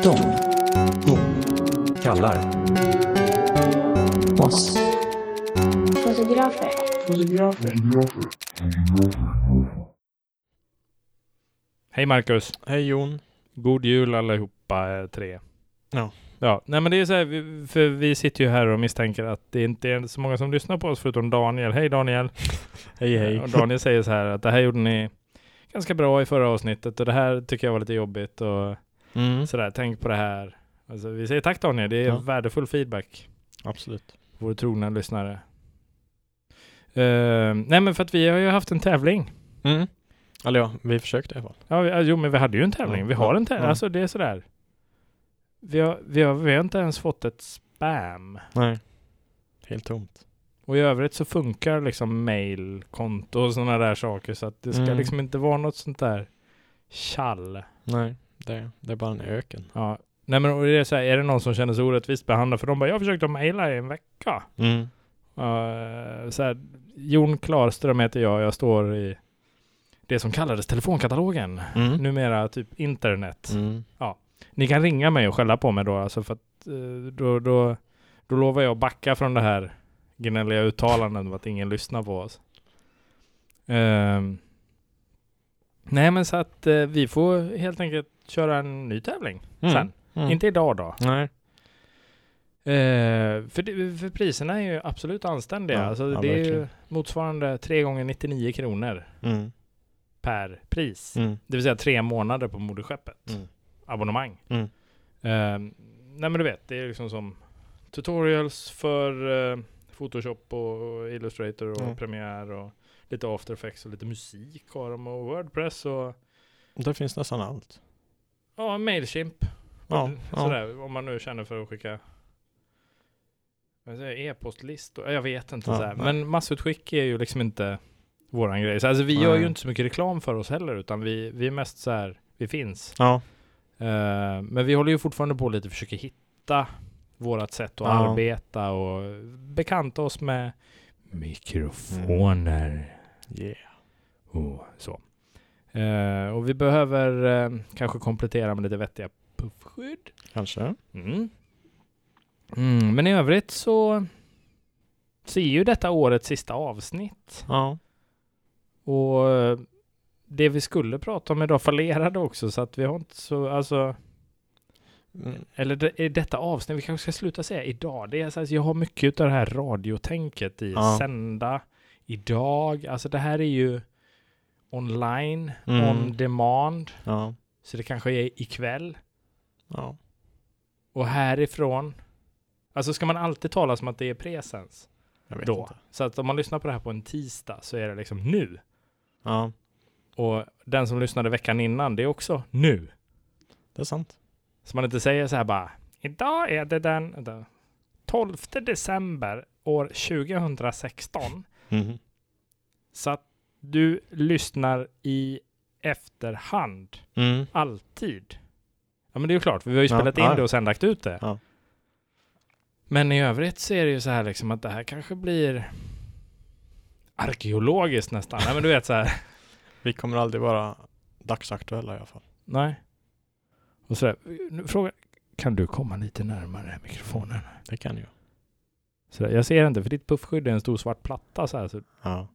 De Kallar. oss. Fotografer. Hej Marcus. Hej Jon. God jul allihopa eh, tre. Ja. Ja, nej men det är så här, vi- för vi sitter ju här och misstänker att det inte är så många som lyssnar på oss förutom Daniel. Hej Daniel! Hej hej. Och Daniel säger så här att det här gjorde ni ganska bra i förra avsnittet och det här tycker jag var lite jobbigt och Mm, sådär, tänk på det här. Alltså, vi säger tack Daniel, det är Ja. värdefull feedback. absolut. Vår trogna lyssnare. Eh, nej men för att vi har ju haft en tävling. Mm. Eller ja, vi försökte i alla fall. Ja, vi, jo men vi hade ju en tävling. Vi har en tävling. Alltså det är sådär. Vi har, vi, har, vi har inte ens fått ett spam. Nej. Helt tomt. Och i övrigt så funkar liksom mail, konto och sådana där saker. Så att det ska Mm. liksom inte vara något sånt där tjall. Nej, det, det är bara en öken. Ja. Nej men och det är, så här, är det någon som känner sig orättvist behandlad för de bara jag försökte mejla i en vecka. Mm. Uh, så här, Jon Klarström heter jag. Jag står i det som kallades telefonkatalogen. Mm. Numera typ internet. Mm. Ni kan ringa mig och skälla på mig då, alltså för att eh, då, då, då lovar jag att backa från det här gnälliga uttalandet om att ingen lyssnar på oss. Ehm. nej men så att eh, vi får helt enkelt köra en ny tävling Mm. sen. Mm. Inte idag då. Nej. Eh, för, det, för priserna är ju absolut anständiga. Ja, alltså, ja, det är ju verkligen. motsvarande 3 gånger 99 kronor Mm. per pris. Mm. Det vill säga tre månader på moderskeppet. Mm. abonnemang. Eh, nej men du vet, det är liksom som tutorials för eh, Photoshop och Illustrator och Mm. Premiere och lite After Effects och lite musik har de och Wordpress och Det finns nästan allt. Ja, Mailchimp. Ja, ja. Sådär, om man nu känner för att skicka e-postlistor. Jag vet inte. Ja, så här. nej. Men massutskick är ju liksom inte våran grej. Så alltså, vi gör ju Nej. inte så mycket reklam för oss heller utan vi, vi är mest så här, vi finns. Ja. Eh, men vi håller ju fortfarande på lite försöker hitta vårat sätt att Ja. arbeta och bekanta oss med mikrofoner Yeah. och så. Eh, och vi behöver eh, kanske komplettera med lite vettiga puffskydd. Kanske. Mm. Mm, men i övrigt så är ju detta årets sista avsnitt. Ja. Och eh, det vi skulle prata om idag fallerade också så att vi har inte så, alltså Mm. Eller det, i detta avsnitt, vi kanske ska sluta säga idag. Det är så här, jag har mycket av det här radiotänket i Ja. sända, idag. Alltså det här är ju online, Mm. on demand. Ja. Så det kanske är ikväll. Ja. Och härifrån. Alltså ska man alltid tala som att det är presens då? inte. Så att om man lyssnar på det här på en tisdag så är det liksom nu. Ja. Och den som lyssnade veckan innan, det är också nu. Det är sant. Så man inte säger så här bara, idag är det den vänta, 12 december år 2016. Mm. Så att du lyssnar i efterhand, Mm. alltid. Ja men det är ju klart, för vi har ju Ja, spelat in ja. det och sen lagt ut det. Ja. Men i övrigt så är det ju så här liksom att det här kanske blir arkeologiskt nästan. Nej men du vet så här. Vi kommer aldrig vara dagsaktuella i alla fall. Nej. Och så där, nu fråga, kan du komma lite närmare mikrofonen? Det kan ju. Så där, jag ser inte, för ditt puffskydd är en stor svart platta så här. Så Ja.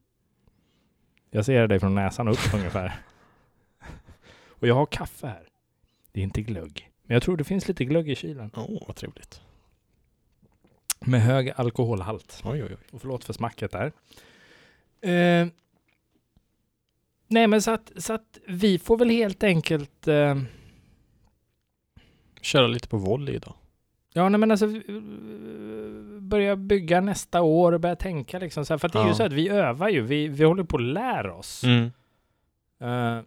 Jag ser dig från näsan upp ungefär. Och jag har kaffe här. Det är inte glögg. Men jag tror det finns lite glögg i kylen. Åh, oh, vad trevligt. Med hög alkoholhalt. Oj, oj, oj. Och förlåt för smacket där. Eh, nej men så att, så att vi får väl helt enkelt eh, Köra lite på volley idag. Ja, nej men alltså börja bygga nästa år och börja tänka liksom så här. För det är ju så att vi övar ju. Vi, vi håller på att lära oss. Mm. Eh,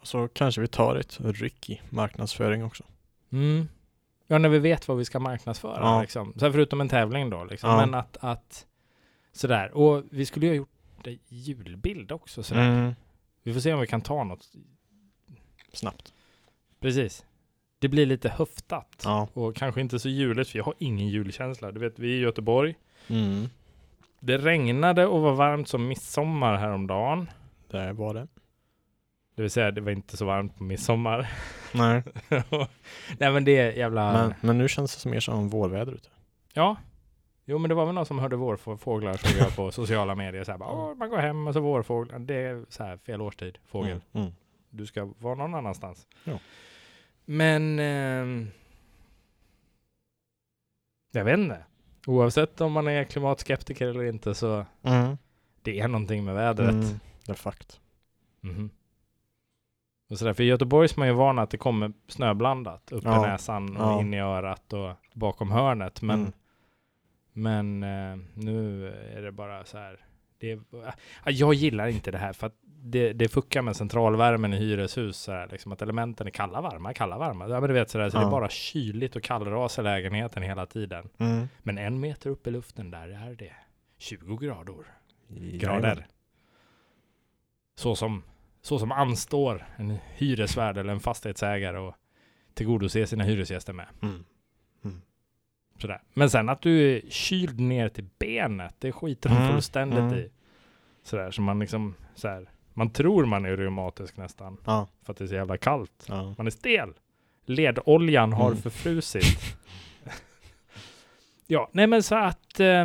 Och så kanske vi tar ett ryck i marknadsföring också. mm. Ja, när vi vet vad vi ska marknadsföra Ja. liksom. Så här, förutom en tävling då liksom. Ja. Men att, att sådär. Och vi skulle ju ha gjort det julbild också sådär. Mm. Vi får se om vi kan ta något. Snabbt. Precis. Det blir lite höftat. Ja. Och kanske inte så juligt, för jag har ingen julkänsla. Du vet, vi är i Göteborg. Mm. Det regnade och var varmt som midsommar häromdagen. Det var det. Det vill säga, det var inte så varmt på midsommar. Nej. Nej men det är jävla... Men, men nu känns det mer som vårväder ute. Ja. Jo men det var väl någon som hörde vårfåglar såg jag på sociala medier. Så här, bara, man går hem och så vårfåglar. Det är så här fel årstid, fågel. Mm. Mm. Du ska vara någon annanstans. Ja. Men... ehm, jag vet inte. Oavsett om man är klimatskeptiker eller inte så Mm. det är någonting med vädret. Mm. Det är fakt. Mhm. Och sådär, för i Göteborg är man ju van att det kommer snöblandat upp Ja. i näsan och Ja. in i örat och bakom hörnet. Men, Mm. men eh, nu är det bara så här. Det är, ah, jag gillar inte det här för att det, det fuckar med centralvärmen i hyreshus. Så här, liksom att elementen är kalla, varma, kalla, varma. Ja, men du vet sådär, så det är Ja. bara kyligt och kallras i lägenheten hela tiden. Mm. Men en meter upp i luften där är det 20 grader grader. Så som, så som anstår en hyresvärd eller en fastighetsägare att tillgodose sina hyresgäster med. Mm. Sådär. Men sen att du är kyld ner till benet, det skiter de Mm, fullständigt mm. i. Sådär, så man liksom, såhär, man tror man är reumatisk nästan, Ja. för att det är så jävla kallt. ja. Man är stel. Ledoljan har Mm. förfrusit. ja, nej men så att... Eh,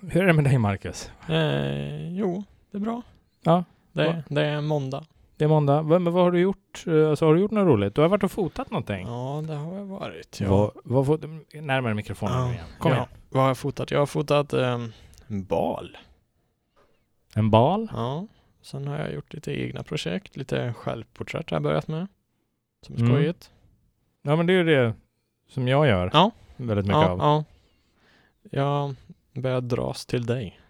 hur är det med dig Marcus? Eh, jo, det är bra. Ja. Det, det är måndag. Det är måndag. Va- Men vad har du gjort? Eh, Alltså, har du gjort något roligt? Du har varit och fotat någonting? Ja, det har jag varit. Ja. Vad, vad fot- närmare mikrofonen Ja. igen. Kom ja. igen. Vad har jag fotat? Jag har fotat ehm, en bal. En bal? Ja. Sen har jag gjort lite egna projekt. Lite självporträtt har jag börjat med. Som är Mm. skojigt. Ja men det är ju det som jag gör. Ja. Väldigt mycket Ja, av. ja. Jag börjar dras till dig.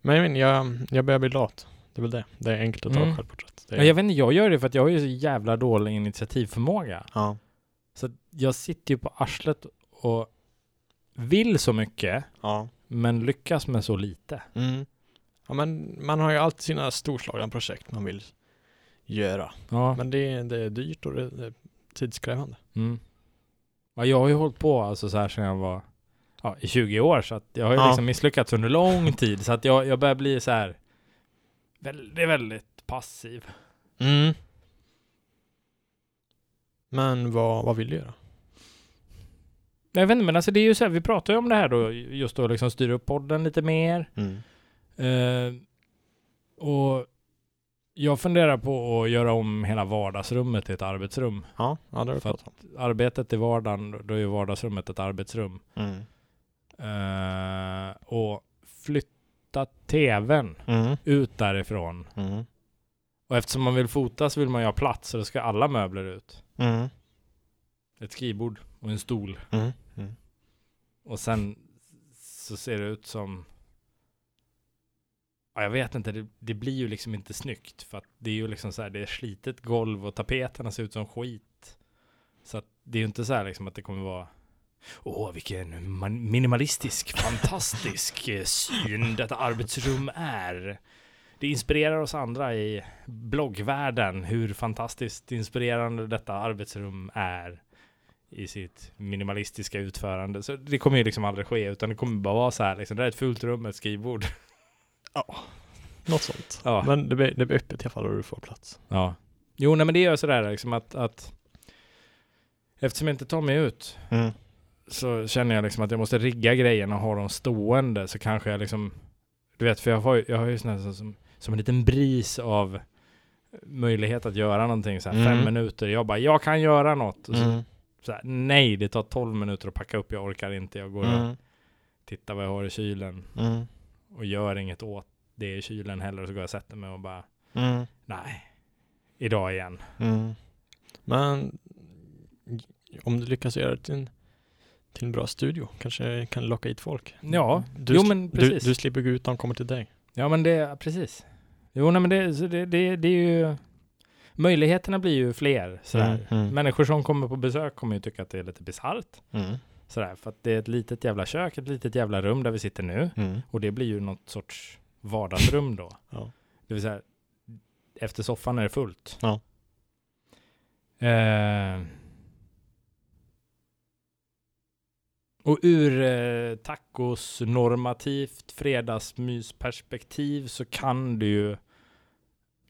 Men jag, jag börjar bli lat. Det är väl det. Det är enkelt att ta Mm. självporträtt. Det är, jag vet inte, jag gör det för att jag har ju så jävla dålig initiativförmåga. Ja. Så jag sitter ju på arslet och vill så mycket, Ja. men lyckas med så lite. Mm. Ja men man har ju alltid sina storslagna projekt man vill göra. Ja. Men det, det är dyrt och det, det är tidskrävande. Mm. ja jag har ju hållit på alltså så här sedan jag var ja, i 20 år, så att jag har ju Ja. liksom misslyckats under lång tid. Så att jag, jag börjar bli så här väldigt, väldigt passiv. Mm. Men vad, vad vill du göra? Jag vet inte, men alltså det är ju så här, vi pratar ju om det här då, just då liksom styra upp podden lite mer. Mm. Eh, och jag funderar på att göra om hela vardagsrummet till ett arbetsrum. Ja, ja det har du pratat om. Arbetet i vardagen, då är ju vardagsrummet ett arbetsrum. Mm. Eh, och flytta tvn Mm. ut därifrån. Mm. Och eftersom man vill fota så vill man ju ha plats, så då ska alla möbler ut. Mm. Ett skrivbord och en stol. Mm. Mm. Och sen så ser det ut som Ja, jag vet inte, det, det blir ju liksom inte snyggt för att det är ju liksom så här, det är slitet golv och tapeterna ser ut som skit. Så att det är ju inte så här liksom att det kommer vara Åh, vilken man- minimalistisk, fantastisk eh, syn detta arbetsrum är. Det inspirerar oss andra i bloggvärlden hur fantastiskt inspirerande detta arbetsrum är i sitt minimalistiska utförande. Så det kommer ju liksom aldrig ske, utan det kommer bara vara så här, liksom, det är ett fullt rum med ett skrivbord. Något sånt. Ja. Men det blir, det blir öppet i alla fall och du får plats. Ja. Jo, nej men det gör sådär liksom att, att eftersom jag inte tar mig ut Mm. Så känner jag liksom att jag måste rigga grejerna och ha dem stående så kanske jag liksom du vet, för jag har ju, jag har ju sån som, som, en liten bris av möjlighet att göra någonting så här Mm. fem minuter. Jag bara, jag kan göra något. Och så, Mm. så här, nej, det tar 12 minuter att packa upp, jag orkar inte. Jag går och Mm. tittar vad jag har i kylen Mm. och gör inget åt det i kylen heller. Och så går jag och sätter mig och bara, Mm. nej, idag igen. Mm. Men om du lyckas göra det till en, till en bra studio kanske kan locka hit folk. Ja, du, jo men du, precis. du slipper gå ut, de kommer till dig. Ja men det, precis. Jo nej men det, det, det, det är ju, möjligheterna blir ju fler. Sådär. Mm, mm. Människor som kommer på besök kommer ju tycka att det är lite bisarrt. Mm. Sådär, för att det är ett litet jävla kök, ett litet jävla rum där vi sitter nu. Mm. Och det blir ju något sorts vardagsrum då. Ja. Det vill säga, efter soffan är det fullt. Ja. Eh, och ur eh, tacos normativt fredagsmysperspektiv så kan du ju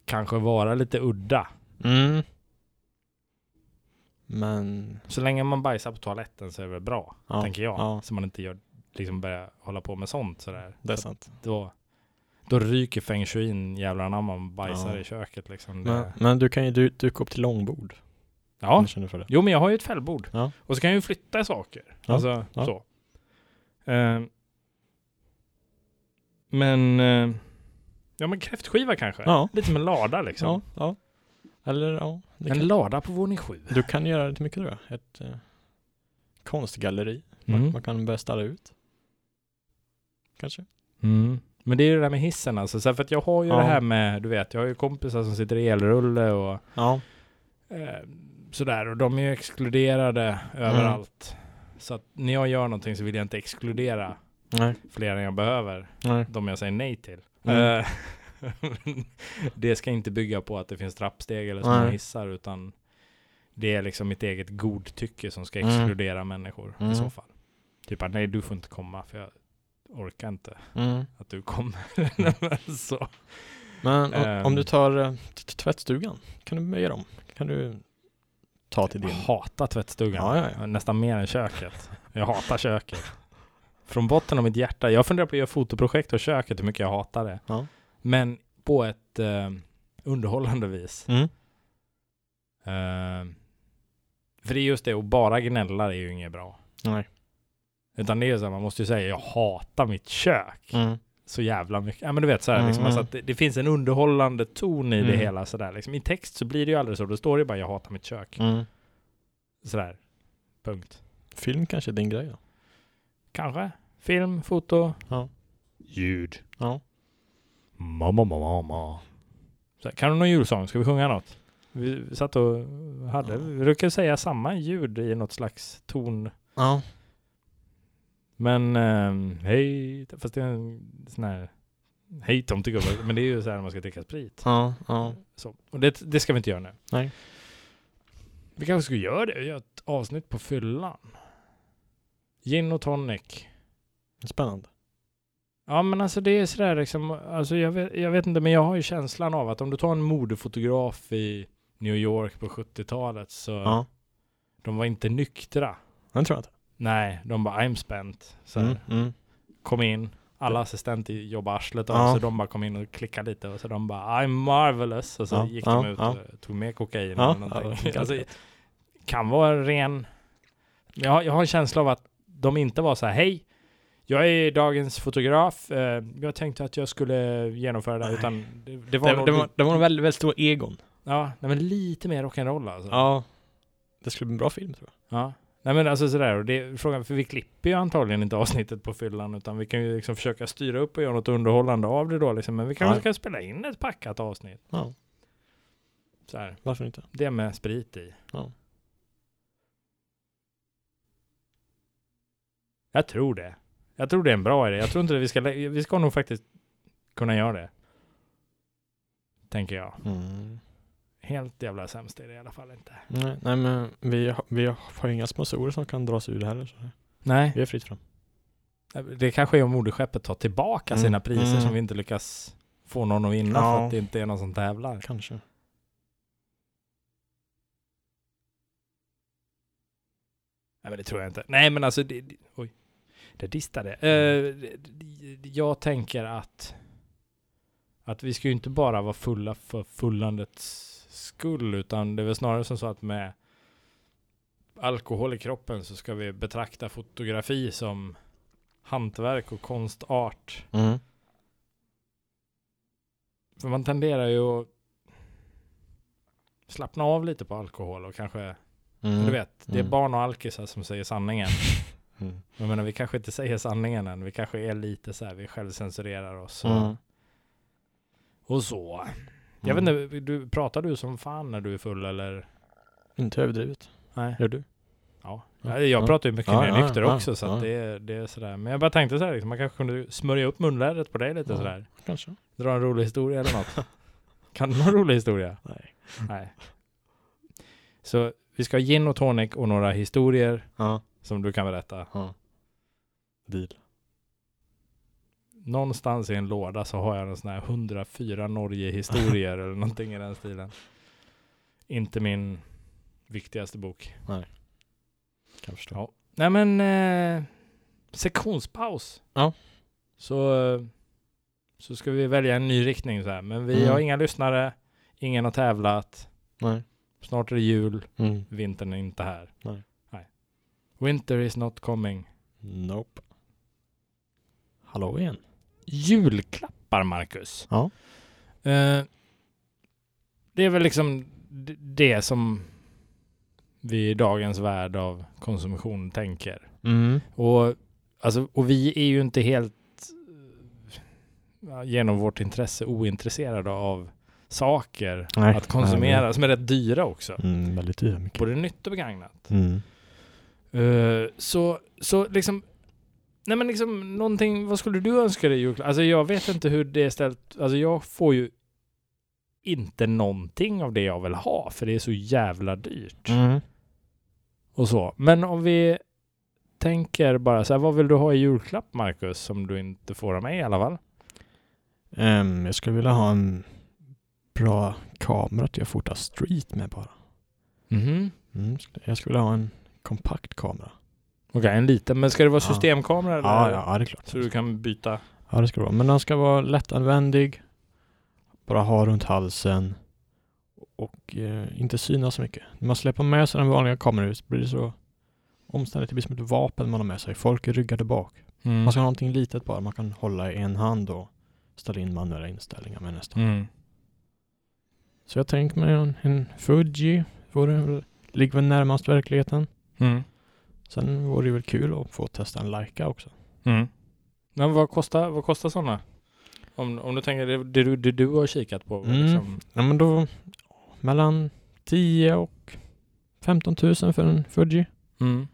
kanske vara lite udda. Mm. Men, Så länge man bajsar på toaletten så är det väl bra, ja. tänker jag. Ja, Så man inte gör, liksom börjar hålla på med sånt sådär. det är Så sant. då, då ryker feng shuin jävlar anamma man bajsar Ja. i köket liksom. Det, Men, men du kan ju du, duka upp till långbord. Om ja, du känner för det. jo men jag har ju ett fällbord. Ja. Och så kan jag ju flytta saker. Ja, Alltså ja. så. Eh, men, eh, ja men kräftskiva kanske? Ja. Lite en lada liksom. Ja, ja. Eller ja, En kan, lada på våning sju. du kan göra lite mycket tror jag. Ett eh, konstgalleri. Man, Mm. man kan börja ställa ut. Kanske. Mm. Men det är ju det där med hissen alltså. Så för att jag har ju Ja. det här med, du vet, jag har ju kompisar som sitter i elrulle och Ja. eh, sådär. Och de är ju exkluderade överallt. Så att när jag gör någonting så vill jag inte exkludera Nej. fler än jag behöver. Nej. De jag säger nej till. Mm. Eh, det ska inte bygga på att det finns trappsteg eller små hissar utan det är liksom mitt eget godtycke som ska Mm. exkludera människor i Mm. så fall. Typ att nej du får inte komma för jag orkar inte Mm. att du kommer. så. Men om, Ehm. om du tar eh, tvättstugan, kan du böja dem? Kan du ta till Jag din? hatar tvättstugan. Ja, ja, ja. Nästan mer än köket. Jag hatar köket. Från botten av mitt hjärta. Jag funderar på att göra fotoprojekt av köket, hur mycket jag hatar det. Men på ett eh, underhållande vis. Mm. Eh, för det är just det, och bara gnälla är ju inget bra. Nej. Utan det är så här, man måste ju säga jag hatar mitt kök. Mm. Så jävla mycket. Ja men du vet så här, Mm, liksom, alltså mm. att det, det finns en underhållande ton i det Mm. hela sådär. Liksom. I text så blir det ju aldrig så. Då står det bara jag hatar mitt kök. Mm. Sådär. Punkt. Film kanske är din grej då? Kanske. Film, foto. Ja. Ljud. Ja. Mamma, mamma, mamma. Så, här, kan du någon julsång? Ska vi sjunga något? Vi satt och hade, Ja. vi brukar säga samma ljud i något slags ton. Ja. Men ehm, hej, fast det är en sån här hej tomtegubbar. Men det är ju så här man ska dricka sprit. Ja. Ja. Så. Och det, det ska vi inte göra nu. Nej. Vi kanske ska göra det, göra ett avsnitt på fyllan. Gin och tonic. Spännande. Ja men alltså det är sådär liksom, alltså jag vet, jag vet inte men jag har ju känslan av att om du tar en modefotograf i New York på 70-talet så Ja. de var inte nyktra. Den tror jag inte. Nej, de bara I'm spent. Så Mm. Mm. kom in, alla assistenter jobbade arslet av Ja. så de bara kom in och klickade lite och så de bara I'm marvelous och så Ja, gick ja, de ut och tog med kokain eller någonting. alltså, kan vara ren... Jag, har- jag har en känsla av att de inte var så här, hej, jag är dagens fotograf, eh, jag tänkte att jag skulle genomföra det, här", Nej. utan det, det var Det, nog det, var, det var väldigt, väldigt stor egon. ja, men lite mer rock'n'roll alltså. Ja. Det skulle bli en bra film tror jag. Ja. Nej men alltså sådär, och det är frågan, för vi klipper ju antagligen inte avsnittet på fyllan, utan vi kan ju liksom försöka styra upp och göra något underhållande av det då liksom, men vi kanske Ja. ska spela in ett packat avsnitt. Ja. Så här. Varför inte? Det med sprit i. Ja. Jag tror det. Jag tror det är en bra idé. Jag tror inte det vi ska, vi ska nog faktiskt kunna göra det. Tänker jag. Mm. Helt jävla sämst är det i alla fall inte. Nej, nej men vi, vi har inga sponsorer som kan dras ur det heller. Så Nej, vi är fritt fram. det kanske är om moderskeppet tar tillbaka Mm, sina priser mm. som vi inte lyckas få någon att vinna för Ja. att det inte är någon som tävlar. Kanske. Nej men det tror jag inte. Nej men alltså, det, det, oj. Det distade. Det- det- jag tänker att att vi ska ju inte bara vara fulla för fullandets skull utan det är väl snarare som så att med alkohol i kroppen så ska vi betrakta fotografi som hantverk och konstart. Mm. För man tenderar ju att slappna av lite på alkohol och kanske, Mm. du vet, det är Mm. barn och alkisar som säger sanningen. Mm. Jag menar, vi kanske inte säger sanningen än. Vi kanske är lite så här, vi självcensurerar oss. Och, Mm. och så. Jag Mm. vet inte, du, pratar du som fan när du är full eller? Inte överdrivet. Nej. Gör du? Ja. Ja. Jag, jag Ja. pratar ju mycket Ja, ja, nykter ja, också så att det, är- det är sådär. Men jag bara tänkte så här, liksom, man kanske kunde smörja upp munlädret på dig lite Ja. sådär. Kanske. Dra en rolig historia eller något. kan du någon rolig historia? Nej. Nej. Så vi ska ha gin och tonic och några historier som du kan berätta. ja. Deal. Någonstans i en låda så har jag en sån här 104 Norge-historier eller någonting i den stilen. Inte min viktigaste bok. Kan förstå. Ja. Nej men, eh, sektionspaus. Ja. Så, så ska vi välja en ny riktning så här. Men vi Mm. har inga lyssnare, ingen har tävlat. Nej. Snart är det jul, Mm. vintern är inte här. Nej. Nej. Winter is not coming. Nope. Halloween. Julklappar, Marcus. Ja. Eh, det är väl liksom det som vi i dagens värld av konsumtion tänker. Mm. Och, alltså, och vi är ju inte helt genom vårt intresse ointresserade av saker Nej. att konsumera som är rätt dyra också. Mm, väldigt dyra mycket. Både nytt och begagnat. Mm. Eh, så, så liksom Nej men liksom någonting, vad skulle du önska dig julklapp? Alltså jag vet inte hur det är ställt. Alltså jag får ju inte någonting av det jag vill ha för det är så jävla dyrt. Mm. Och så. Men om vi tänker bara så här, vad vill du ha i julklapp Marcus? Som du inte får av mig i alla fall. Ehm, jag skulle vilja ha en bra kamera att jag fotar street med bara. Mhm. Mm. Jag skulle vilja ha en kompakt kamera. Okej, en liten. Men ska det vara Ja. systemkamera eller? Ja, ja, det är klart. Så du kan byta? Ja, det ska det vara. Men den ska vara lättanvändig. Bara ha runt halsen. Och eh, inte synas så mycket. När man släpper med sig den vanliga kameran ut blir det så omständigt. Det blir som ett vapen man har med sig. Folk är ryggade bak. Mm. Man ska ha någonting litet bara. Man kan hålla i en hand och ställa in manuella inställningar med nästan. Mm. Så jag tänker mig en, en Fuji. Vore, ligger väl närmast verkligheten. Mm. Sen vore det väl kul att få testa en Leica också. Mm. Men vad kostar, vad kostar sådana? Om, om du tänker det, det, du- det du har kikat på. Mm. Liksom. Ja men då mellan 10 och 15 000 för en Fuji. Mm.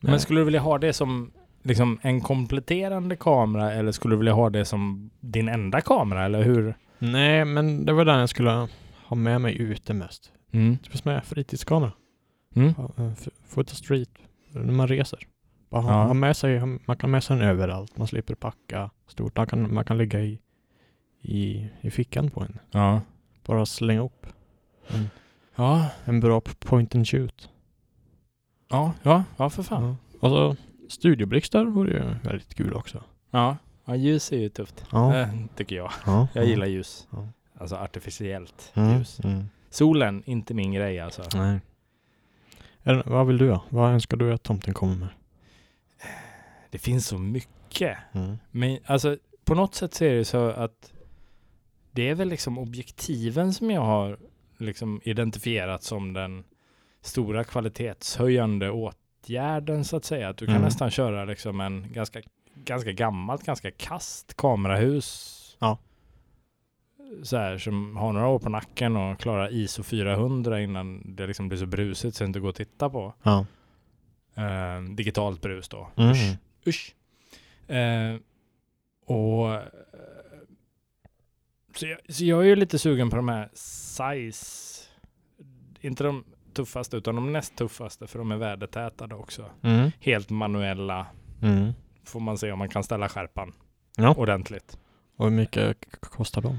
Men skulle du vilja ha det som liksom en kompletterande kamera eller skulle du vilja ha det som din enda kamera eller hur? Nej, men det var den jag skulle ha med mig ute mest. Mm. Typ som en fritidskamera. Mm. F- Foto street. När man reser. Bara Ja. ha med sig, man kan ha med sig den överallt. Man slipper packa stort. Man kan, man kan ligga i, i, i fickan på en. Ja. Bara slänga upp. En, Ja. en bra point and shoot. Ja. Ja. Ja, för fan. Ja. Och så studioblixtar vore ju väldigt kul också. Ja. Ja, ljus är ju tufft. Ja. Eh, tycker jag. ja. Jag gillar ljus. Ja. Alltså artificiellt Mm. ljus. Mm. Solen, inte min grej alltså. Nej. Eller, vad vill du ha? Vad önskar du att tomten kommer med? Det finns så mycket. Mm. Men alltså på något sätt så är det så att det är väl liksom objektiven som jag har liksom identifierat som den stora kvalitetshöjande åtgärden så att säga. Att du kan Mm. nästan köra liksom en ganska, ganska gammalt, ganska kast kamerahus. Ja. Så här, som har några år på nacken och klarar ISO 400 innan det liksom blir så brusigt så det inte går att titta på. Ja. Eh, digitalt brus då. Mm. Usch. Usch. Eh, och eh, så jag, så jag är ju lite sugen på de här size. Inte de tuffaste utan de näst tuffaste för de är vädertätade också. Mm. Helt manuella. Mm. Får man se om man kan ställa skärpan Ja. ordentligt. Och hur mycket kostar de?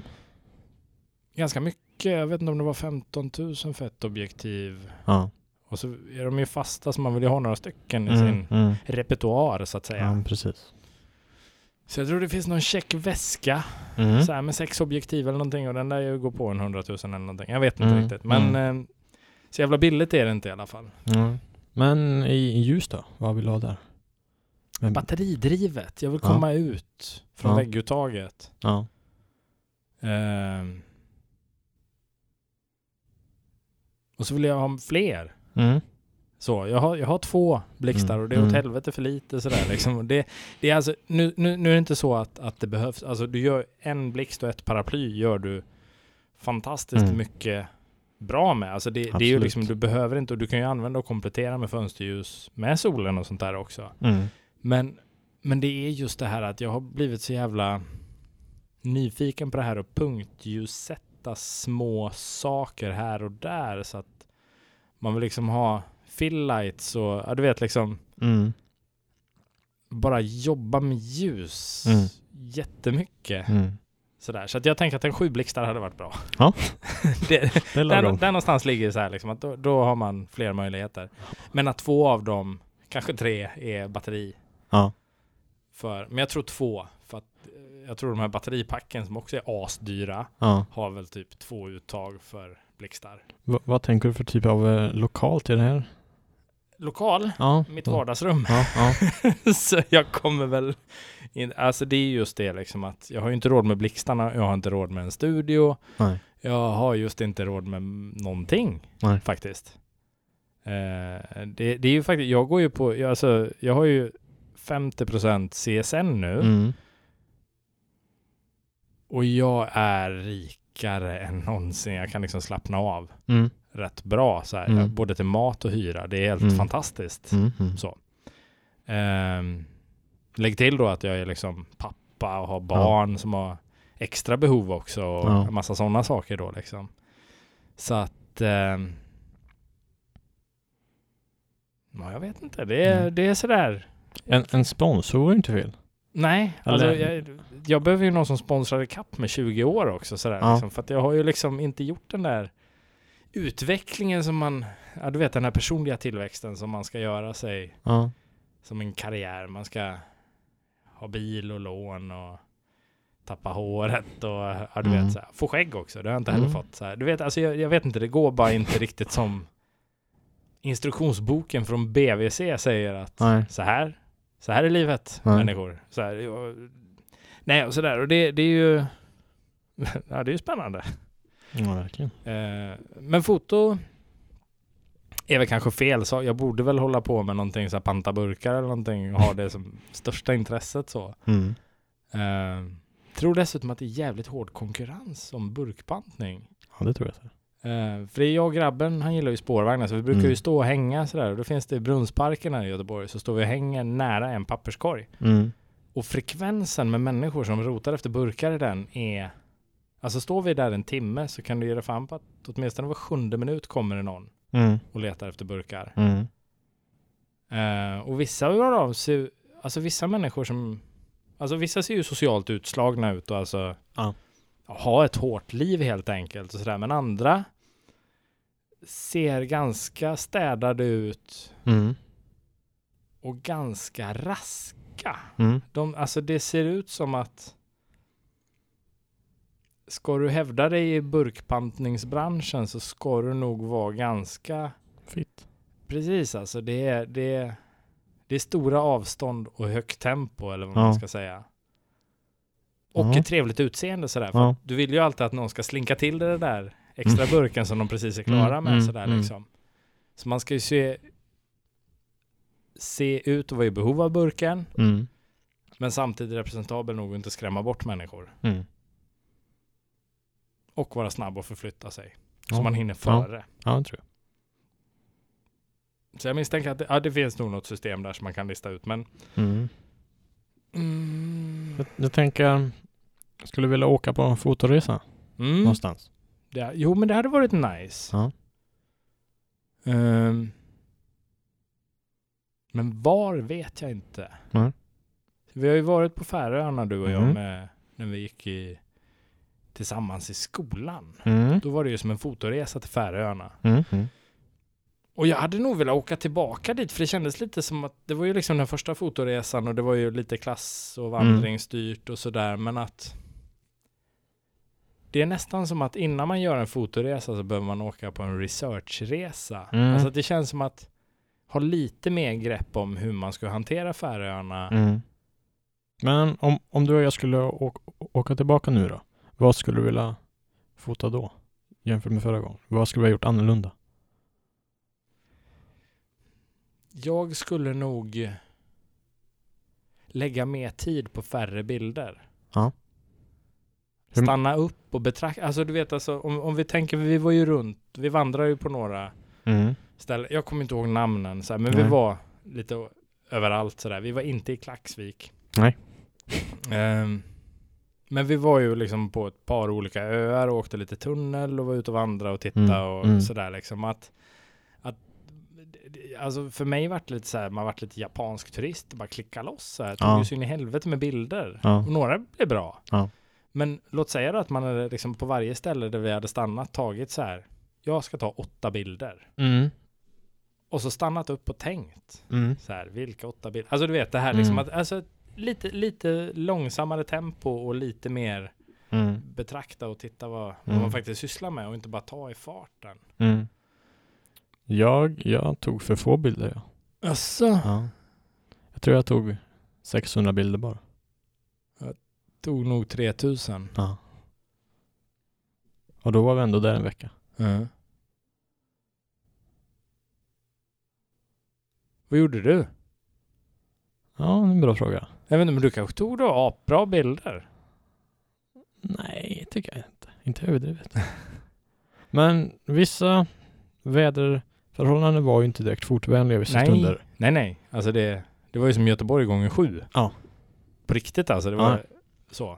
Ganska mycket. Jag vet inte om det var 15 000 för ett objektiv. Ja. Och så är de ju fasta så man vill ju ha några stycken i Mm. sin Mm. repertoar så att säga. Ja, precis. Så jag tror det finns någon check väska Mm. Så här med sex objektiv eller någonting och den där ju går på en hundratusen eller någonting. Jag vet inte Mm, riktigt. Men eh, så jävla billigt är det inte i alla fall. Mm. Men i, i ljus då? Vad vill du ha där? Men, Batteridrivet. Jag vill Ja. komma ut från Ja. vägguttaget. ja. Ehm. Och så vill jag ha fler. Mm. Så, jag har, jag har två blixtar Mm, och det är åt mm. helvete för lite sådär liksom. Det, det är alltså, nu, nu, nu är det inte så att, att det behövs, alltså du gör en blixt och ett paraply gör du fantastiskt Mm. mycket bra med. Alltså det, det är ju liksom, du behöver inte, och du kan ju använda och komplettera med fönsterljus med solen och sånt där också. Mm. Men, men det är just det här att jag har blivit så jävla nyfiken på det här och punktljussätta små saker här och där så att man vill liksom ha fill lights och ja, du vet liksom Mm. bara jobba med ljus Mm. jättemycket. Mm. Sådär. Så att jag tänker att en sju blixtar hade varit bra. Ja. det, Det är där, där någonstans ligger så här liksom att då, då har man fler möjligheter. Men att två av dem, kanske tre, är batteri. Ja. För, men jag tror två. För att jag tror de här batteripacken som också är asdyra Ja. har väl typ två uttag för blixtar. Va, vad tänker du för typ av eh, lokal till det här? Lokal, Ja. mitt vardagsrum. Ja, ja. så jag kommer väl in, alltså det är just det liksom att jag har ju inte råd med blixtarna, jag har inte råd med en studio. Nej. Jag har just inte råd med någonting Nej. faktiskt. Eh, det, det är ju faktiskt, jag går ju på, jag, alltså, jag har ju 50% CSN nu Mm. Och jag är rikare än någonsin. Jag kan liksom slappna av Mm. rätt bra så här, Mm. både till mat och hyra. Det är helt Mm. fantastiskt. Mm. Mm. Så. Ehm, lägg till då att jag är liksom pappa och har barn som har extra behov också och Ja. en massa sådana saker då liksom. Så att ehm, Ja, jag vet inte. Det är, Mm. det är sådär. En, en sponsor vore inte fel. Nej, alltså jag, jag behöver ju någon som sponsrar ikapp med 20 år också sådär. Ja. Liksom, för jag har ju liksom inte gjort den där utvecklingen som man, ja du vet den här personliga tillväxten som man ska göra sig Ja. som en karriär. Man ska ha bil och lån och tappa håret och ja, du Mm. vet så här. Få skägg också, det har jag inte heller Mm. fått. Så här. Du vet, alltså jag, jag vet inte, det går bara inte riktigt som instruktionsboken från BVC säger att Nej. så här, så här är livet Nej. människor. Så här, och, nej, och sådär. Och det, det är ju ja, det är ju spännande. Ja, verkligen. Eh, men foto är väl kanske fel så Jag borde väl hålla på med någonting så här panta burkar eller någonting och ha det som största intresset så. Mm. Eh, tror dessutom att det är jävligt hård konkurrens om burkpantning. Ja, det tror jag. Så. Eh, för det är jag och grabben, han gillar ju spårvagnar så vi brukar Mm. ju stå och hänga sådär. Och då finns det i Brunnsparken här i Göteborg så står vi och hänger nära en papperskorg. Mm. Och frekvensen med människor som rotar efter burkar i den är Alltså står vi där en timme så kan du ge dig fan på att åtminstone var sjunde minut kommer det någon Mm. och letar efter burkar. Eh, och vissa av dem ser, alltså vissa människor som, alltså vissa ser ju socialt utslagna ut och alltså Ja. har ett hårt liv helt enkelt och sådär. Men andra ser ganska städade ut Mm. och ganska raska. Mm. De, alltså det ser ut som att ska du hävda dig i burkpantningsbranschen så ska du nog vara ganska Fitt. Precis alltså, det är, det, är, det är stora avstånd och högt tempo eller vad Ja. man ska säga. Och Ja. ett trevligt utseende sådär. Ja. du vill ju alltid att någon ska slinka till det där extra Mm. burken som de precis är klara Mm, med mm, sådär liksom. Så man ska ju se, se ut och vara i behov av burken, men samtidigt representabel nog att inte skrämma bort människor. Och vara snabb och förflytta sig. Ja. Så man hinner Ja. före. Ja, det tror jag. Så jag misstänker att det, ja, det finns nog något system där som man kan lista ut, men Mm. Mm. Jag, jag tänker, skulle du vilja åka på en fotoresa Mm. någonstans? Det, jo, men det hade varit nice. Ja. Ehm. men var vet jag inte. Nej. Vi har ju varit på Färöarna du och jag Mhm. med, när vi gick i, tillsammans i skolan. Mm. Då var det ju som en fotoresa till Färöarna. Mm. Mm. Och jag hade nog velat åka tillbaka dit för det kändes lite som att det var ju liksom den första fotoresan och det var ju lite klass och vandringsstyrt och sådär men att det är nästan som att innan man gör en fotoresa så behöver man åka på en researchresa. Mm. Alltså det känns som att ha lite mer grepp om hur man ska hantera Färöarna. Mm. Men om, om du och jag skulle åka, åka tillbaka nu då? Vad skulle du vilja fota då? Jämfört med förra gången. Vad skulle vi ha gjort annorlunda? Jag skulle nog lägga mer tid på färre bilder. Ja. Stanna upp och betrakta, alltså du vet alltså om, om vi tänker, vi var ju runt, vi vandrar ju på några Mm. ställen, jag kommer inte ihåg namnen så här, men vi Nej. var lite överallt sådär, vi var inte i Klaxvik. Nej. Ehm, men vi var ju liksom på ett par olika öar och åkte lite tunnel och var ute och vandrade och tittade Mm, och mm. sådär liksom att, att alltså för mig vart det lite så här, man vart lite japansk turist, bara klicka loss så här. Ja. Tog ju så in i helvete med bilder. Ja. Och några blev bra. Ja. Men låt säga då att man hade liksom på varje ställe där vi hade stannat tagit så här, jag ska ta åtta bilder. Mm. Och så stannat upp och tänkt. Mm. Så här, vilka åtta bilder? Alltså du vet det här liksom Mm. att, alltså lite, lite långsammare tempo och lite mer Mm. betrakta och titta vad, vad Mm. man faktiskt sysslar med och inte bara ta i farten. Mm. Jag, jag tog för få bilder. Ja. Jaså? Ja. Jag tror jag tog 600 bilder bara. Tog nog 3000. Ja. Och då var vi ändå där en vecka. Vad gjorde du? Ja, det är en bra fråga. Jag vet inte, men du kanske tog då apbra bilder? Nej, tycker jag inte. Inte överdrivet. Men vissa väderförhållanden var ju inte direkt fotvänliga vissa Nej. stunder. Nej, nej. Alltså det, det var ju som Göteborg gånger sju. Ja. På riktigt alltså. Det var Ja. Så.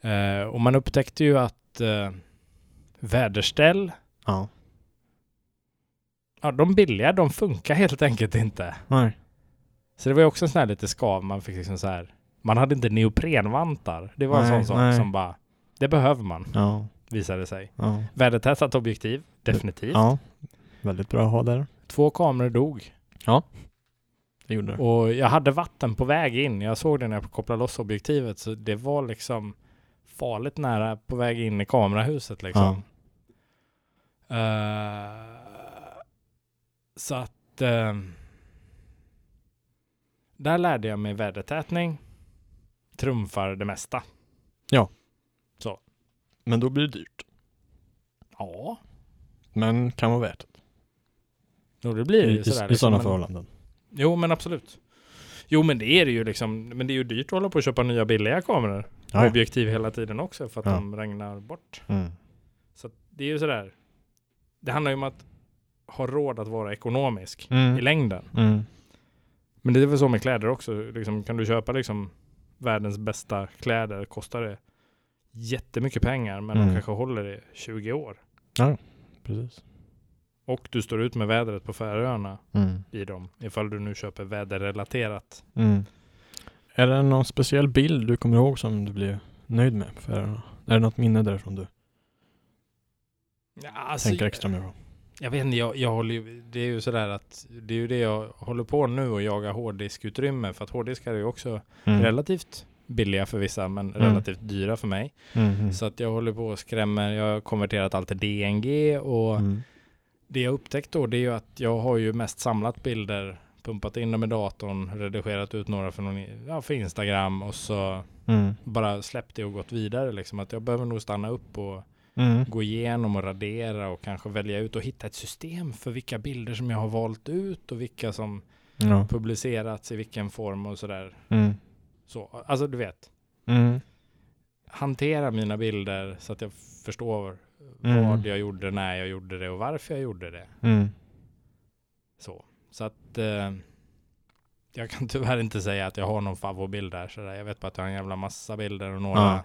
Eh, och man upptäckte ju att eh, väderställ, Ja. ja de billiga, de funkar helt enkelt inte. Nej. Så det var ju också en sån här lite skav man fick liksom så här. Man hade inte neoprenvantar. Det var en Nej, sån sak nej. som bara, det behöver man, Ja. visade sig. Ja. Vädertätat objektiv, definitivt. Ja. Väldigt bra att ha där. Två kameror dog. Det gjorde det. Och jag hade vatten på väg in. Jag såg det när jag kopplade loss objektivet. Så det var liksom farligt nära på väg in i kamerahuset liksom. Eh, så att eh, där lärde jag mig vädertätning. Trumfar det mesta. Men då blir det dyrt. Ja, Men kan vara värt det. då det blir I, ju i, sådär. i liksom. sådana Men- förhållanden. Jo, men absolut. Jo, men det är det ju liksom. Men det är ju dyrt att hålla på och köpa nya billiga kameror. Ja. Objektiv hela tiden också för att Ja. de regnar bort. Mm. Så det är ju sådär. Det handlar ju om att ha råd att vara ekonomisk Mm. i längden. Mm. Men det är väl så med kläder också. Liksom, kan du köpa liksom världens bästa kläder kostar det jättemycket pengar men Mm. de kanske håller i 20 år. Precis. Och du står ut med vädret på Färöarna Mm. i dem ifall du nu köper väderrelaterat. Mm. Är det någon speciell bild du kommer ihåg som du blir nöjd med på Färöarna? Är det något minne därifrån du Ja, alltså, tänker extra mycket på? Jag vet inte, jag, jag håller ju, det är ju sådär att det är ju det jag håller på nu och jaga hårddiskutrymme för att hårddiskar är ju också Mm. relativt billiga för vissa men Mm. relativt dyra för mig. Mm. Mm. Så att jag håller på och skrämmer, jag har konverterat allt till DNG och Mm. Det jag upptäckt då det är ju att jag har ju mest samlat bilder, pumpat in dem i datorn, redigerat ut några för, någon, ja, för Instagram och så Mm. bara släppt det och gått vidare liksom. Att jag behöver nog stanna upp och Mm. gå igenom och radera och kanske välja ut och hitta ett system för vilka bilder som jag har valt ut och vilka som Ja. publicerats i vilken form och sådär. Mm. Så, alltså du vet, Mm. hantera mina bilder så att jag förstår Mm. vad jag gjorde, när jag gjorde det och varför jag gjorde det. Mm. Så, så att eh, jag kan tyvärr inte säga att jag har någon favoritbild där. sådär. Jag vet bara att jag har en jävla massa bilder och några Ja.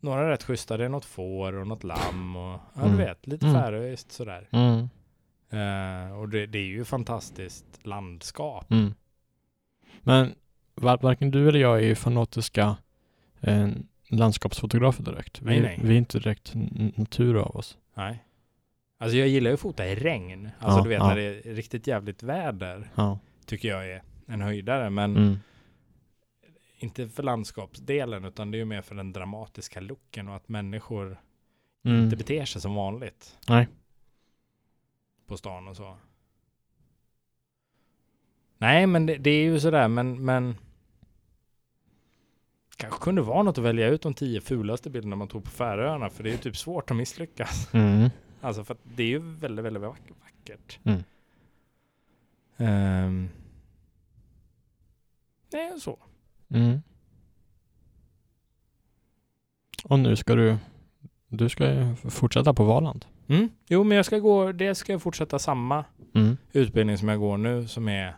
Några rätt schyssta, det är något får och något lamm och ja Mm. du vet, lite Mm. färöiskt sådär. Mm. Eh, och det, det är ju fantastiskt landskap. Mm. Men var, varken du eller jag är ju fanatiska eh, landskapsfotografer direkt. Vi, Nej, nej. vi är inte direkt natur av oss. Nej. Alltså jag gillar ju att fota i regn. Alltså Ja, du vet ja. när det är riktigt jävligt väder. Ja. Tycker jag är en höjdare. Men Mm. inte för landskapsdelen utan det är ju mer för den dramatiska looken och att människor Mm. inte beter sig som vanligt. Nej. På stan och så. Nej men det, det är ju sådär men, men kanske kunde vara något att välja ut de tio fulaste bilderna man tog på Färöarna för det är ju typ svårt att misslyckas. Mm. Alltså för att det är ju väldigt, väldigt vack- vackert. Mm. Är så. Mm. Och nu ska du du ska ju fortsätta på Valand. Mm. Jo men jag ska gå, det ska jag fortsätta samma Mm. utbildning som jag går nu som är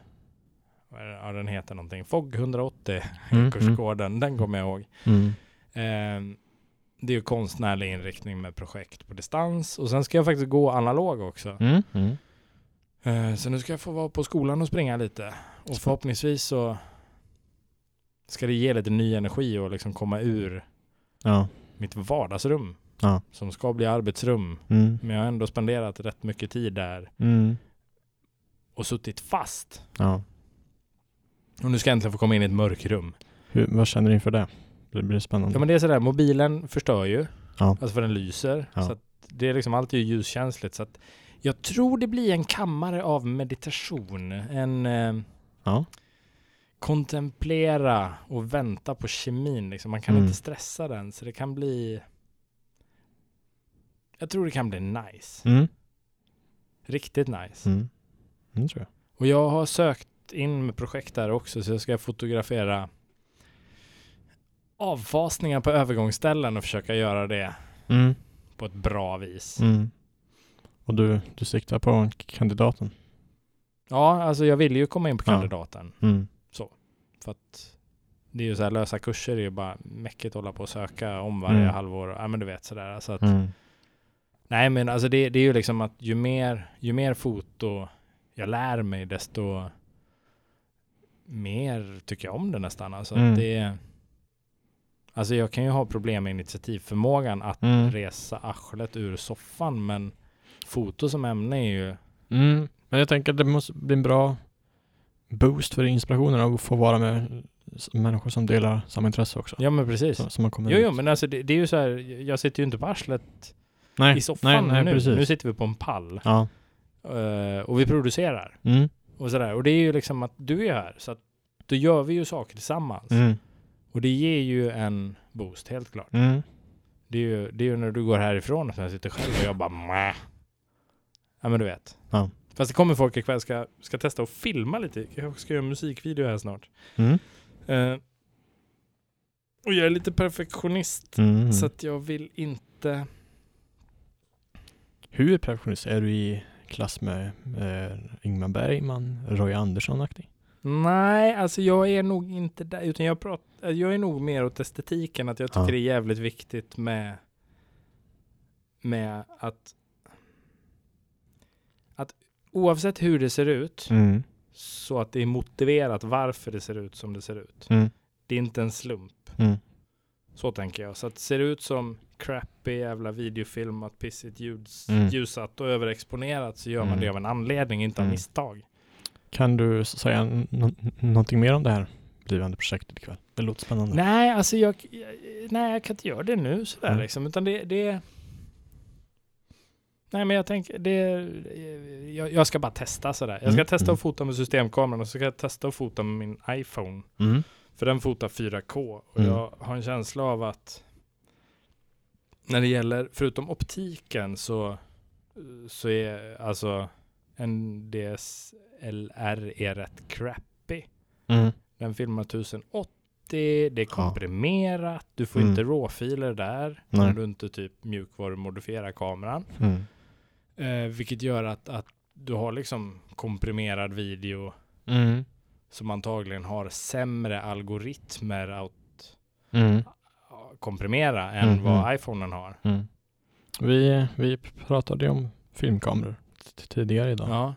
ja, den heter någonting. FOG 180 Mm. kursgården. Den kommer jag ihåg. Mm. Ehm, det är ju konstnärlig inriktning med projekt på distans och sen ska jag faktiskt gå analog också. Mm. Mm. Eh, Så nu ska jag få vara på skolan och springa lite. Och förhoppningsvis så ska det ge lite ny energi och liksom komma ur Ja. mitt vardagsrum. Ja. Som ska bli arbetsrum. Mm. Men jag har ändå spenderat rätt mycket tid där Mm. och suttit fast. Ja. Och nu ska jag äntligen få komma in i ett mörkrum. Hur, vad känner du inför det? Det blir spännande. Ja men det är sådär, mobilen förstör ju. Ja. Alltså för den lyser. Ja. Så det är liksom alltid ljuskänsligt. Så att jag tror det blir en kammare av meditation. En eh, Ja. kontemplera och vänta på kemin. Liksom. Man kan Mm. inte stressa den. Så det kan bli... Jag tror det kan bli nice. Mm. Riktigt nice. Mm. Det tror jag. Och jag har sökt in med projekt där också. Så jag ska fotografera avfasningar på övergångsställen och försöka göra det Mm. på ett bra vis. Mm. Och du, du siktar på kandidaten? Ja, alltså jag vill ju komma in på Ja. kandidaten. Mm. För att det är ju så här lösa kurser, är ju bara mäckigt att hålla på och söka om varje Mm. halvår. Ja men du vet sådär. Så att, Mm. Nej men alltså det, det är ju liksom att ju mer, ju mer foto jag lär mig desto mer tycker jag om det nästan. Alltså Mm. det Alltså jag kan ju ha problem med initiativförmågan att Mm. resa arslet ur soffan men foto som ämne är ju Mm. Men jag tänker att det måste bli en bra boost för inspirationen av att få vara med människor som delar samma intresse också. Ja men precis. Så, så man kommer Jo, ut. jo men alltså det, det är ju så här, jag sitter ju inte på arslet nej, i soffan nej, nej, nu. Precis. Nu sitter vi på en pall Ja. eh, och vi producerar Mm. Och sådär. Och det är ju liksom att du är här så att då gör vi ju saker tillsammans. Mm. Och det ger ju en boost, helt klart. Mm. Det är ju, det är ju när du går härifrån och sen sitter själv och jag bara Mäh. Ja men du vet. Ja. Fast det kommer folk ikväll, ska, ska testa att filma lite. Jag ska göra en musikvideo här snart. Mm. Eh, och jag är lite perfektionist. Mm. Så att jag vill inte Hur perfektionist? Är du i klass med eh, Ingmar Bergman, Roy Andersson-aktig? Nej, alltså jag är nog inte där, utan jag, pratar, jag är nog mer åt estetiken, att jag tycker Ja. det är jävligt viktigt med, med att, att oavsett hur det ser ut, Mm. så att det är motiverat varför det ser ut som det ser ut. Mm. Det är inte en slump. Mm. Så tänker jag. Så att det ser ut som crappy jävla videofilmat, pissigt ljuds, Mm. ljussatt och överexponerat så gör man Mm. det av en anledning, inte av Mm. misstag. Kan du säga någonting mer om det här blivande projektet ikväll? Det låter spännande. Nej, alltså jag, nej, jag kan inte göra det nu sådär Mm. liksom, utan det, det Nej men jag tänker, det, jag, jag ska bara testa sådär. Jag ska Mm, testa mm. att fota med systemkameran och så ska jag testa att fota med min iPhone. Mm. För den fotar 4K och Mm. jag har en känsla av att när det gäller, förutom optiken så, så är alltså en DSLR är rätt crappy. Mm. Den filmar 1080, det är komprimerat, du får Mm. inte råfiler där Nej. om du inte typ mjukvarumodifierar kameran. Mm. Eh, vilket gör att, att du har liksom komprimerad video Mm. Som antagligen har sämre algoritmer att Mm. komprimera än Mm, vad mm. iPhonen har. Mm. Vi, vi pratade ju om filmkameror tidigare idag. Ja.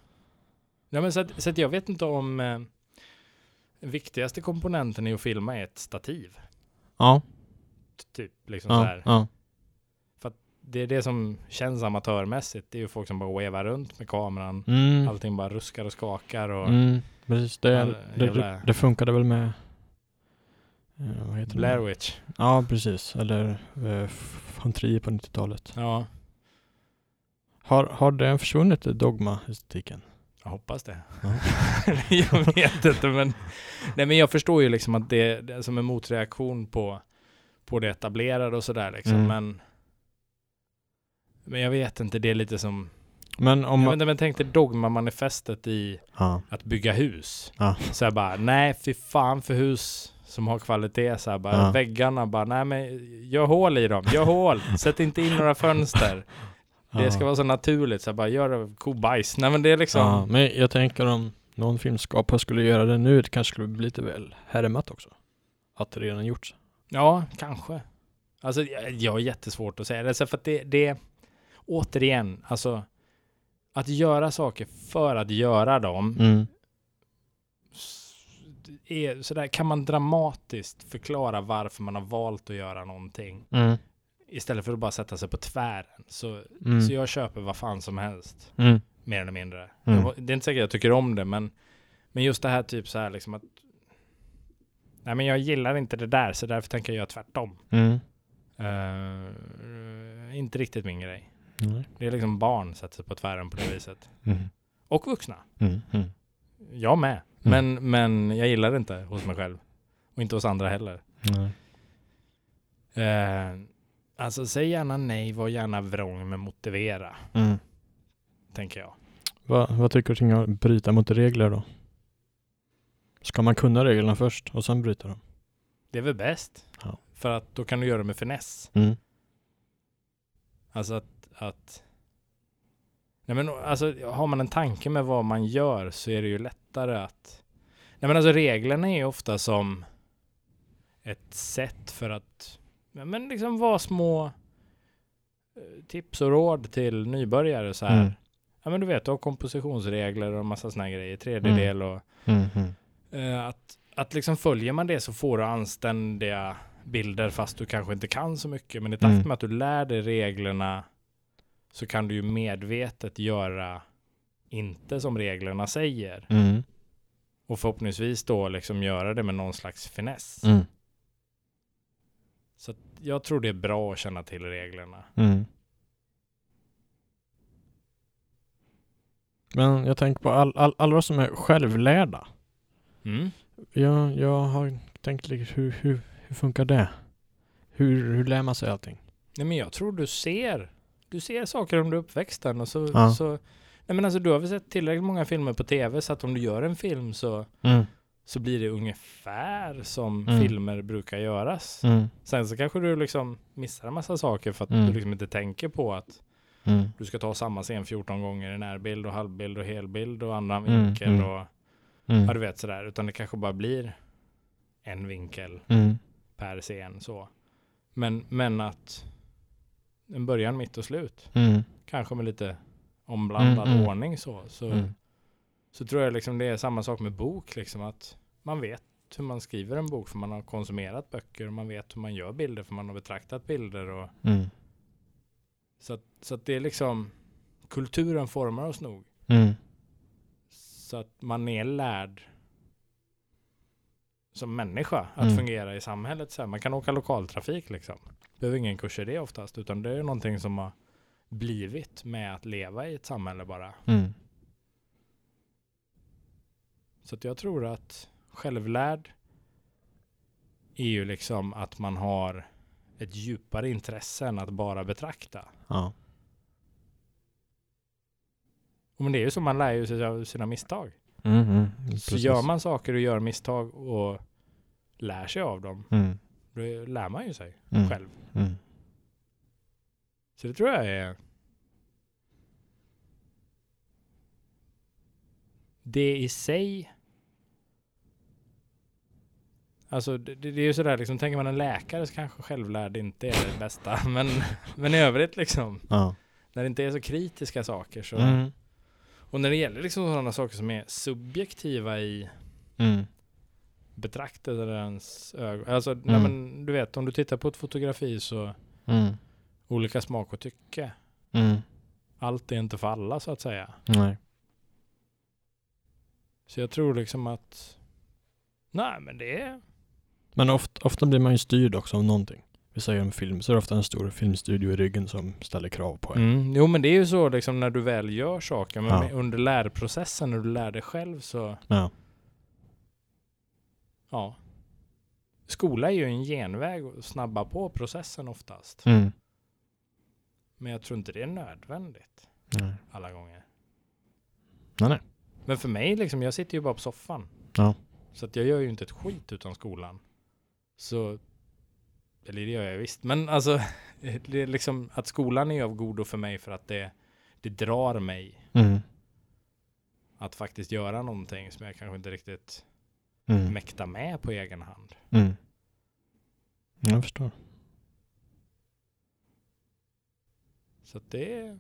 ja men så, att, så att jag vet inte om eh, viktigaste komponenten i att filma är ett stativ. Ja. Typ liksom så Ja. här. ja. Det är det som känns amatörmässigt. Det är ju folk som bara wavar runt med kameran. Mm. Allting bara ruskar och skakar och Mm. Precis. Det, All- det, det, det funkade väl med eh, vad heter det? Blair Witch. Ja, precis. Eller eh, från 10 på 90-talet. Ja, Har, har den försvunnit, dogma-estetiken? jag hoppas det. Ja. jag vet inte men Nej men jag förstår ju liksom att det, det är som en motreaktion på På det etablerade och sådär liksom Mm. men Men jag vet inte, det är lite som Men om jag man... inte, men tänk dig dogma-manifestet i Ja. att bygga hus. Ja. Så jag bara, nej fy fan för hus som har kvalitet. Så här, bara, Ja. Väggarna bara, nej men gör hål i dem, gör hål, sätt inte in några fönster. Det ska vara så naturligt, så jag bara, gör kobajs. Nej men det är liksom, men jag tänker om någon filmskapare skulle göra det nu, det kanske skulle bli lite väl härmat också. Att det redan gjorts. ja kanske. Alltså jag, jag har jättesvårt att säga det, så för att det, det, återigen, alltså att göra saker för att göra dem Mm. är sådär, kan man dramatiskt förklara varför man har valt att göra någonting Mm. istället för att bara sätta sig på tvären. Så, Mm. så jag köper vad fan som helst, Mm. mer eller mindre. Mm. Jag, det är inte säkert jag tycker om det, men, men just det här typ så här liksom att Nej men jag gillar inte det där, så därför tänker jag göra tvärtom. Eh, inte riktigt min grej. Nej. Det är liksom barn sätter sig på tvären på det viset. Mm. Och vuxna. Mm. Mm. Jag med. Mm. Men, men jag gillar det inte hos mig själv. Och inte hos andra heller. Eh, alltså säg gärna nej, var gärna vrång men motivera. Mm. Tänker jag. Vad, vad tycker du kring att bryta mot regler då? Ska man kunna reglerna först och sen bryta dem? Det är väl bäst. Ja. För att då kan du göra det med finess. Mm. Alltså att, att Nej men alltså har man en tanke med vad man gör så är det ju lättare att Nej men alltså reglerna är ju ofta som ett sätt för att men liksom vara små eh, tips och råd till nybörjare så här. Mm. Ja men du vet, du har kompositionsregler och massa här grejer, tredjedel och Mm. Mm. Eh, att, att liksom följer man det så får du anständiga bilder fast du kanske inte kan så mycket. Men i takt Mm. med att du lär dig reglerna så kan du ju medvetet göra inte som reglerna säger. Mm. Och förhoppningsvis då liksom göra det med någon slags finess. Mm. Så jag tror det är bra att känna till reglerna. Mm. Men jag tänker på all, all, alla som är självlärda. Mm. Jag, jag har tänkt hur, hur, hur funkar det? Hur, hur lär man sig allting? Nej men jag tror du ser. Du ser saker under uppväxten och så, Ja. så Nej men alltså du har väl sett tillräckligt många filmer på tv så att om du gör en film så Mm. så blir det ungefär som Mm. filmer brukar göras. Mm. Sen så kanske du liksom missar en massa saker för att Mm. du liksom inte tänker på att Mm. du ska ta samma scen 14 gånger i närbild och halvbild och helbild och annan Mm, vinkel och ja du vet sådär. Utan det kanske bara blir en vinkel per scen så. Men, men att en början, mitt och slut. Mm. Kanske med lite omblandad Mm, mm. ordning så. Så, Mm. så tror jag liksom det är samma sak med bok liksom att man vet hur man skriver en bok för man har konsumerat böcker och man vet hur man gör bilder för man har betraktat bilder och Mm. så att, så att det är liksom kulturen formar oss nog Mm. så att man är lärd som människa att Mm. fungera i samhället så här. Man kan åka lokaltrafik liksom. Behöver ingen kurs i det oftast utan det är någonting som har blivit med att leva i ett samhälle bara. Mm. Så att jag tror att självlärd är ju liksom att man har ett djupare intresse än att bara betrakta. Ja. Men det är ju så man lär ju sig av sina misstag. Mm. Mm. Så gör man saker och gör misstag och lär sig av dem, Mm. då lär man ju sig Mm. själv. Mm. Så det tror jag är det i sig Alltså det, det är ju sådär liksom, tänker man en läkare så kanske självlärd inte är det bästa. Men, men i övrigt liksom, Ja. när det inte är så kritiska saker så. Mm. Och när det gäller liksom sådana saker som är subjektiva i Mm. Betraktarens ögon. Alltså, nej, Mm. men du vet, om du tittar på ett fotografi så Mm. olika smak och tycke. Mm. Allt är inte för alla så att säga. Nej. Så jag tror liksom att Nej men det är Men ofta, ofta blir man ju styrd också av någonting. Vi säger en film, så är det ofta en stor filmstudio i ryggen som ställer krav på en. mm, Jo men det är ju så liksom när du väl gör saker. Men Ja. under lärprocessen när du lär dig själv så Ja. Ja Skola är ju en genväg att snabba på processen oftast. Mm. Men jag tror inte det är nödvändigt Nej. alla gånger. Nej, nej. Men för mig liksom, jag sitter ju bara på soffan. Ja. Så att jag gör ju inte ett skit utan skolan. Så, eller det gör jag visst. Men alltså, det är liksom att skolan är av godo för mig för att det, det drar mig Mm. att faktiskt göra någonting som jag kanske inte riktigt Mm. mäktar med på egen hand. Mm. Jag förstår. Så att det är...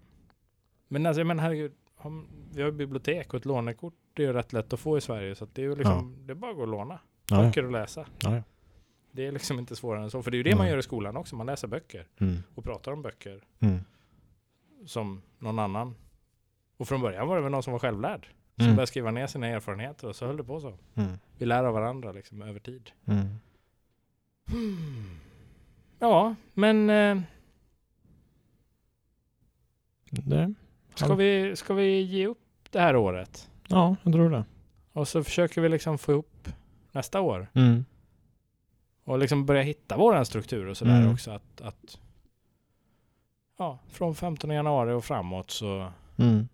Men alltså, men herregud, vi har bibliotek och ett lånekort det är ju rätt lätt att få i Sverige. Så att det är ju liksom, det är bara att gå och låna Ja, ja. böcker och läsa. ja, ja. Det är liksom inte svårare än så. För det är ju det man gör i skolan också. Man läser böcker Mm. och pratar om böcker Mm. som någon annan. Och från början var det väl någon som var självlärd. Som Mm. började skriva ner sina erfarenheter och så höll det på så. Mm. Vi lär av varandra liksom över tid. Mm. Ja, men eh, Det, ska, vi, ska vi ge upp det här året? ja, jag tror det. Och så försöker vi liksom få ihop nästa år. Mm. Och liksom börja hitta våran struktur och sådär Mm. också. Att, att ja, från 15 januari och framåt så Mm.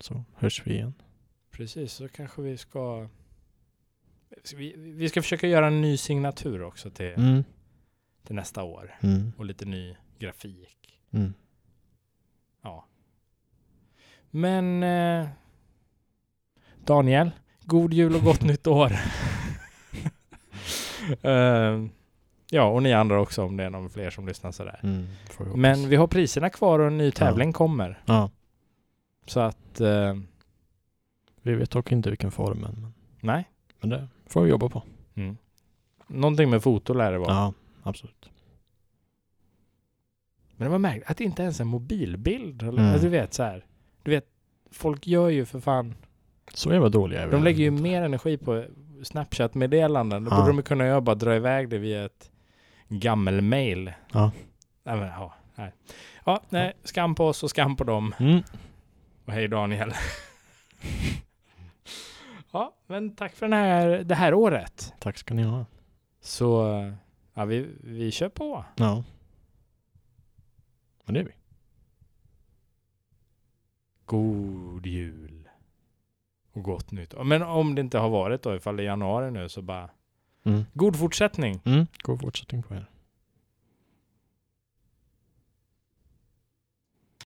Så hörs vi igen. Precis så kanske vi ska vi, vi ska försöka göra en ny signatur också till, Mm. till nästa år. Mm. Och lite ny grafik. Mm. Ja. Men eh, Daniel, god jul och gott nytt år. Eh, ja, och ni andra också om det är någon fler som lyssnar sådär. Mm. Men vi har priserna kvar och en ny tävling kommer. Ja. Så att, eh, Vi vet dock inte vilken form än. Men, nej. men det får vi jobba på. Mm. Någonting med foto lär det vara. Ja, absolut. Men det var märkligt att det inte ens är en mobilbild. Eller, Mm. alltså, du vet så här. Du vet, folk gör ju för fan. Så jävla dåliga är vi. De lägger ju mer energi på Snapchat-meddelanden. Då Ja. borde de kunna göra bara dra iväg det via ett gammel-mail. Ja. Nej, men, ja, nej. Ja, nej, skam på oss och skam på dem. Mm. Och hej Daniel. ja, men tack för den här, det här året. Tack ska ni ha. Så ja, vi, vi kör på. Ja. Men det är vi. God jul. Och gott nytt. Men om det inte har varit då, ifall det är januari nu, så bara Mm. god fortsättning. Mm. God fortsättning på er.